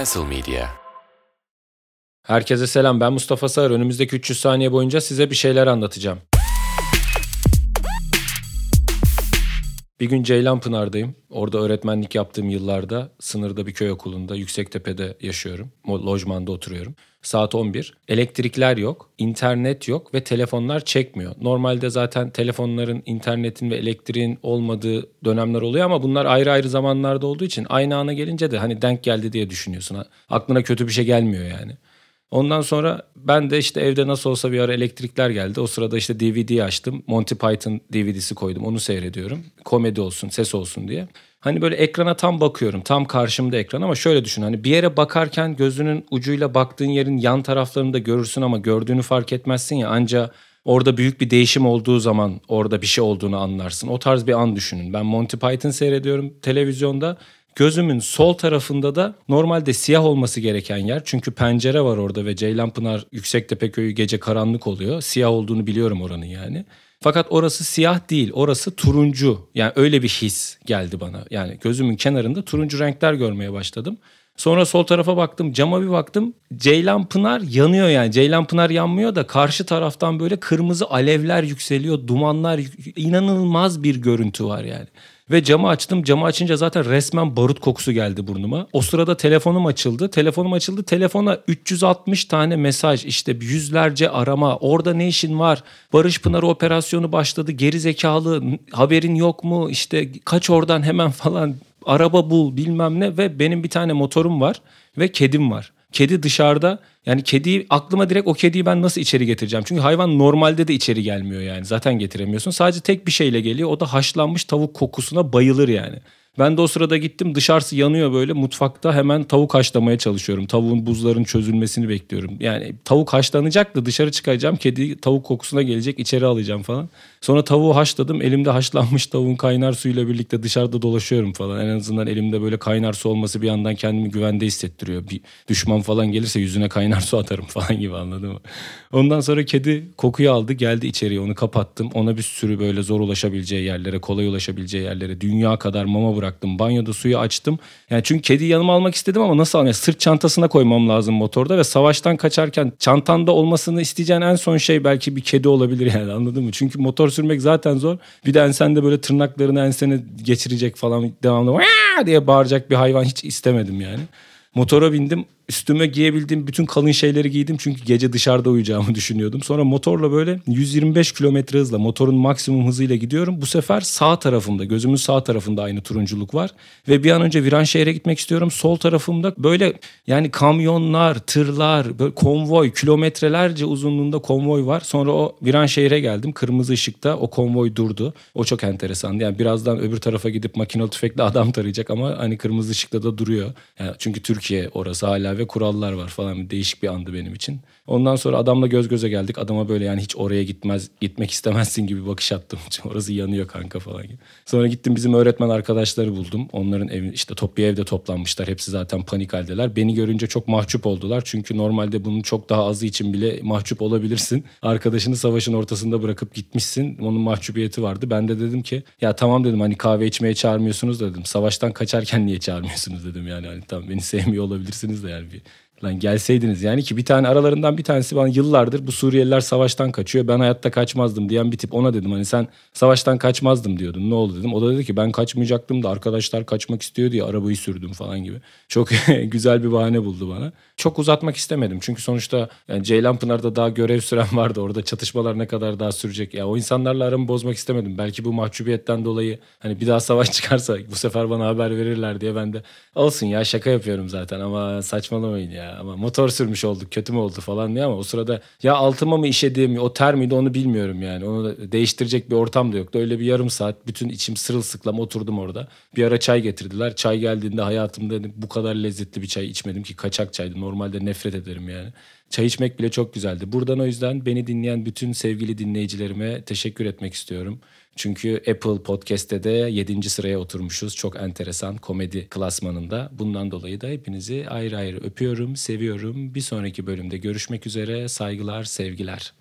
Castle Media. Herkese selam ben Mustafa Sağır. Önümüzdeki 300 saniye boyunca size bir şeyler anlatacağım. Bir gün Ceylanpınar'dayım. Orada öğretmenlik yaptığım yıllarda sınırda bir köy okulunda Yüksektepe'de yaşıyorum. Lojmanda oturuyorum. Saat 11. Elektrikler yok, internet yok ve telefonlar çekmiyor. Normalde zaten telefonların, internetin ve elektriğin olmadığı dönemler oluyor ama bunlar ayrı ayrı zamanlarda olduğu için aynı ana gelince de hani denk geldi diye düşünüyorsun. Aklına kötü bir şey gelmiyor yani. Ondan sonra ben de işte evde nasıl olsa bir ara elektrikler geldi. O sırada işte DVD açtım. Monty Python DVD'si koydum. Onu seyrediyorum. Komedi olsun, ses olsun diye. Hani böyle ekrana tam bakıyorum. Tam karşımda ekran ama şöyle düşün. Hani bir yere bakarken gözünün ucuyla baktığın yerin yan taraflarını da görürsün ama gördüğünü fark etmezsin ya. Anca orada büyük bir değişim olduğu zaman orada bir şey olduğunu anlarsın. O tarz bir an düşünün. Ben Monty Python seyrediyorum televizyonda. Gözümün sol tarafında da normalde siyah olması gereken yer. Çünkü pencere var orada ve Ceylanpınar Yüksektepe köyü gece karanlık oluyor. Siyah olduğunu biliyorum oranın yani. Fakat orası siyah değil, orası turuncu. Yani öyle bir his geldi bana. Yani gözümün kenarında turuncu renkler görmeye başladım. Sonra sol tarafa baktım, cama bir baktım. Ceylanpınar yanıyor yani. Ceylanpınar yanmıyor da karşı taraftan böyle kırmızı alevler yükseliyor, dumanlar, inanılmaz bir görüntü var yani. Ve camı açtım. Camı açınca zaten resmen barut kokusu geldi burnuma. O sırada telefonum açıldı. Telefonum açıldı. Telefona 360 tane mesaj işte yüzlerce arama. Orada ne işin var? Barış Pınar operasyonu başladı. Geri zekalı haberin yok mu? İşte kaç oradan hemen falan araba bul bilmem ne ve benim bir tane motorum var ve kedim var. Kedi dışarıda yani kediyi aklıma direkt o kediyi ben nasıl içeri getireceğim? Çünkü hayvan normalde de içeri gelmiyor yani zaten getiremiyorsun. Sadece tek bir şeyle geliyor o da haşlanmış tavuk kokusuna bayılır yani. Ben de o sırada gittim dışarısı yanıyor böyle mutfakta hemen tavuk haşlamaya çalışıyorum. Tavuğun buzların çözülmesini bekliyorum. Yani tavuk haşlanacak da dışarı çıkacağım kedi tavuk kokusuna gelecek içeri alacağım falan. Sonra tavuğu haşladım elimde haşlanmış tavuğun kaynar suyuyla birlikte dışarıda dolaşıyorum falan. En azından elimde böyle kaynar su olması bir yandan kendimi güvende hissettiriyor. Bir düşman falan gelirse yüzüne kaynar su atarım falan gibi anladın mı? Ondan sonra kedi kokuyu aldı geldi içeriye onu kapattım. Ona bir sürü böyle zor ulaşabileceği yerlere kolay ulaşabileceği yerlere dünya kadar mama bıraktım. Banyoda suyu açtım. Yani çünkü kediyi yanıma almak istedim ama nasıl almayayım? Sırt çantasına koymam lazım motorda ve savaştan kaçarken çantanda olmasını isteyeceğin en son şey belki bir kedi olabilir yani anladın mı? Çünkü motor sürmek zaten zor. Bir de ensende böyle tırnaklarını ensene geçirecek falan devamlı diye bağıracak bir hayvan hiç istemedim yani. Motora bindim. Üstüme giyebildiğim bütün kalın şeyleri giydim çünkü gece dışarıda uyuyacağımı düşünüyordum. Sonra motorla böyle 125 kilometre hızla motorun maksimum hızıyla gidiyorum. Bu sefer sağ tarafımda gözümün sağ tarafında aynı turunculuk var. Ve bir an önce Viranşehir'e gitmek istiyorum. Sol tarafımda böyle yani kamyonlar, tırlar, böyle konvoy kilometrelerce uzunluğunda konvoy var. Sonra o Viranşehir'e geldim. Kırmızı ışıkta o konvoy durdu. O çok enteresandı. Yani birazdan öbür tarafa gidip makinalı tüfekle adam tarayacak ama hani kırmızı ışıkta da duruyor. Yani çünkü Türkiye orası hala ve kurallar var falan. Değişik bir andı benim için. Ondan sonra adamla göz göze geldik. Adama böyle yani hiç oraya gitmez gitmek istemezsin gibi bakış attım. Orası yanıyor kanka falan gibi. Sonra gittim bizim öğretmen arkadaşları buldum. Onların evi işte top bir evde toplanmışlar. Hepsi zaten panik haldeler. Beni görünce çok mahcup oldular. Çünkü normalde bunun çok daha azı için bile mahcup olabilirsin. Arkadaşını savaşın ortasında bırakıp gitmişsin. Onun mahcubiyeti vardı. Ben de dedim ki ya tamam dedim hani kahve içmeye çağırmıyorsunuz dedim. Savaştan kaçarken niye çağırmıyorsunuz dedim yani. Hani tamam beni sevmiyor olabilirsiniz de yani bir Lan gelseydiniz yani ki bir tane aralarından bir tanesi bana yıllardır bu Suriyeliler savaştan kaçıyor. Ben hayatta kaçmazdım diyen bir tip ona dedim hani sen savaştan kaçmazdım diyordun ne oldu dedim. O da dedi ki ben kaçmayacaktım da arkadaşlar kaçmak istiyor diye arabayı sürdüm falan gibi. Çok güzel bir bahane buldu bana. Çok uzatmak istemedim çünkü sonuçta yani Ceylanpınar'da daha görev süren vardı orada çatışmalar ne kadar daha sürecek. Ya o insanlarla aramı bozmak istemedim. Belki bu mahcubiyetten dolayı hani bir daha savaş çıkarsa bu sefer bana haber verirler diye ben de olsun ya şaka yapıyorum zaten ama saçmalamayın ya ama motor sürmüş olduk kötü mü oldu falan diye ama o sırada ya altıma mı işediğim o ter miydi onu bilmiyorum yani. Onu değiştirecek bir ortam da yoktu. Öyle bir yarım saat bütün içim sırılsıklam oturdum orada. Bir ara çay getirdiler. Çay geldiğinde hayatımda bu kadar lezzetli bir çay içmedim ki kaçak çaydı. Normalde nefret ederim yani çay içmek bile çok güzeldi buradan o yüzden beni dinleyen bütün sevgili dinleyicilerime teşekkür etmek istiyorum çünkü Apple Podcast'te de 7. sıraya oturmuşuz. Çok enteresan komedi klasmanında. Bundan dolayı da hepinizi ayrı ayrı öpüyorum, seviyorum. Bir sonraki bölümde görüşmek üzere. Saygılar, sevgiler.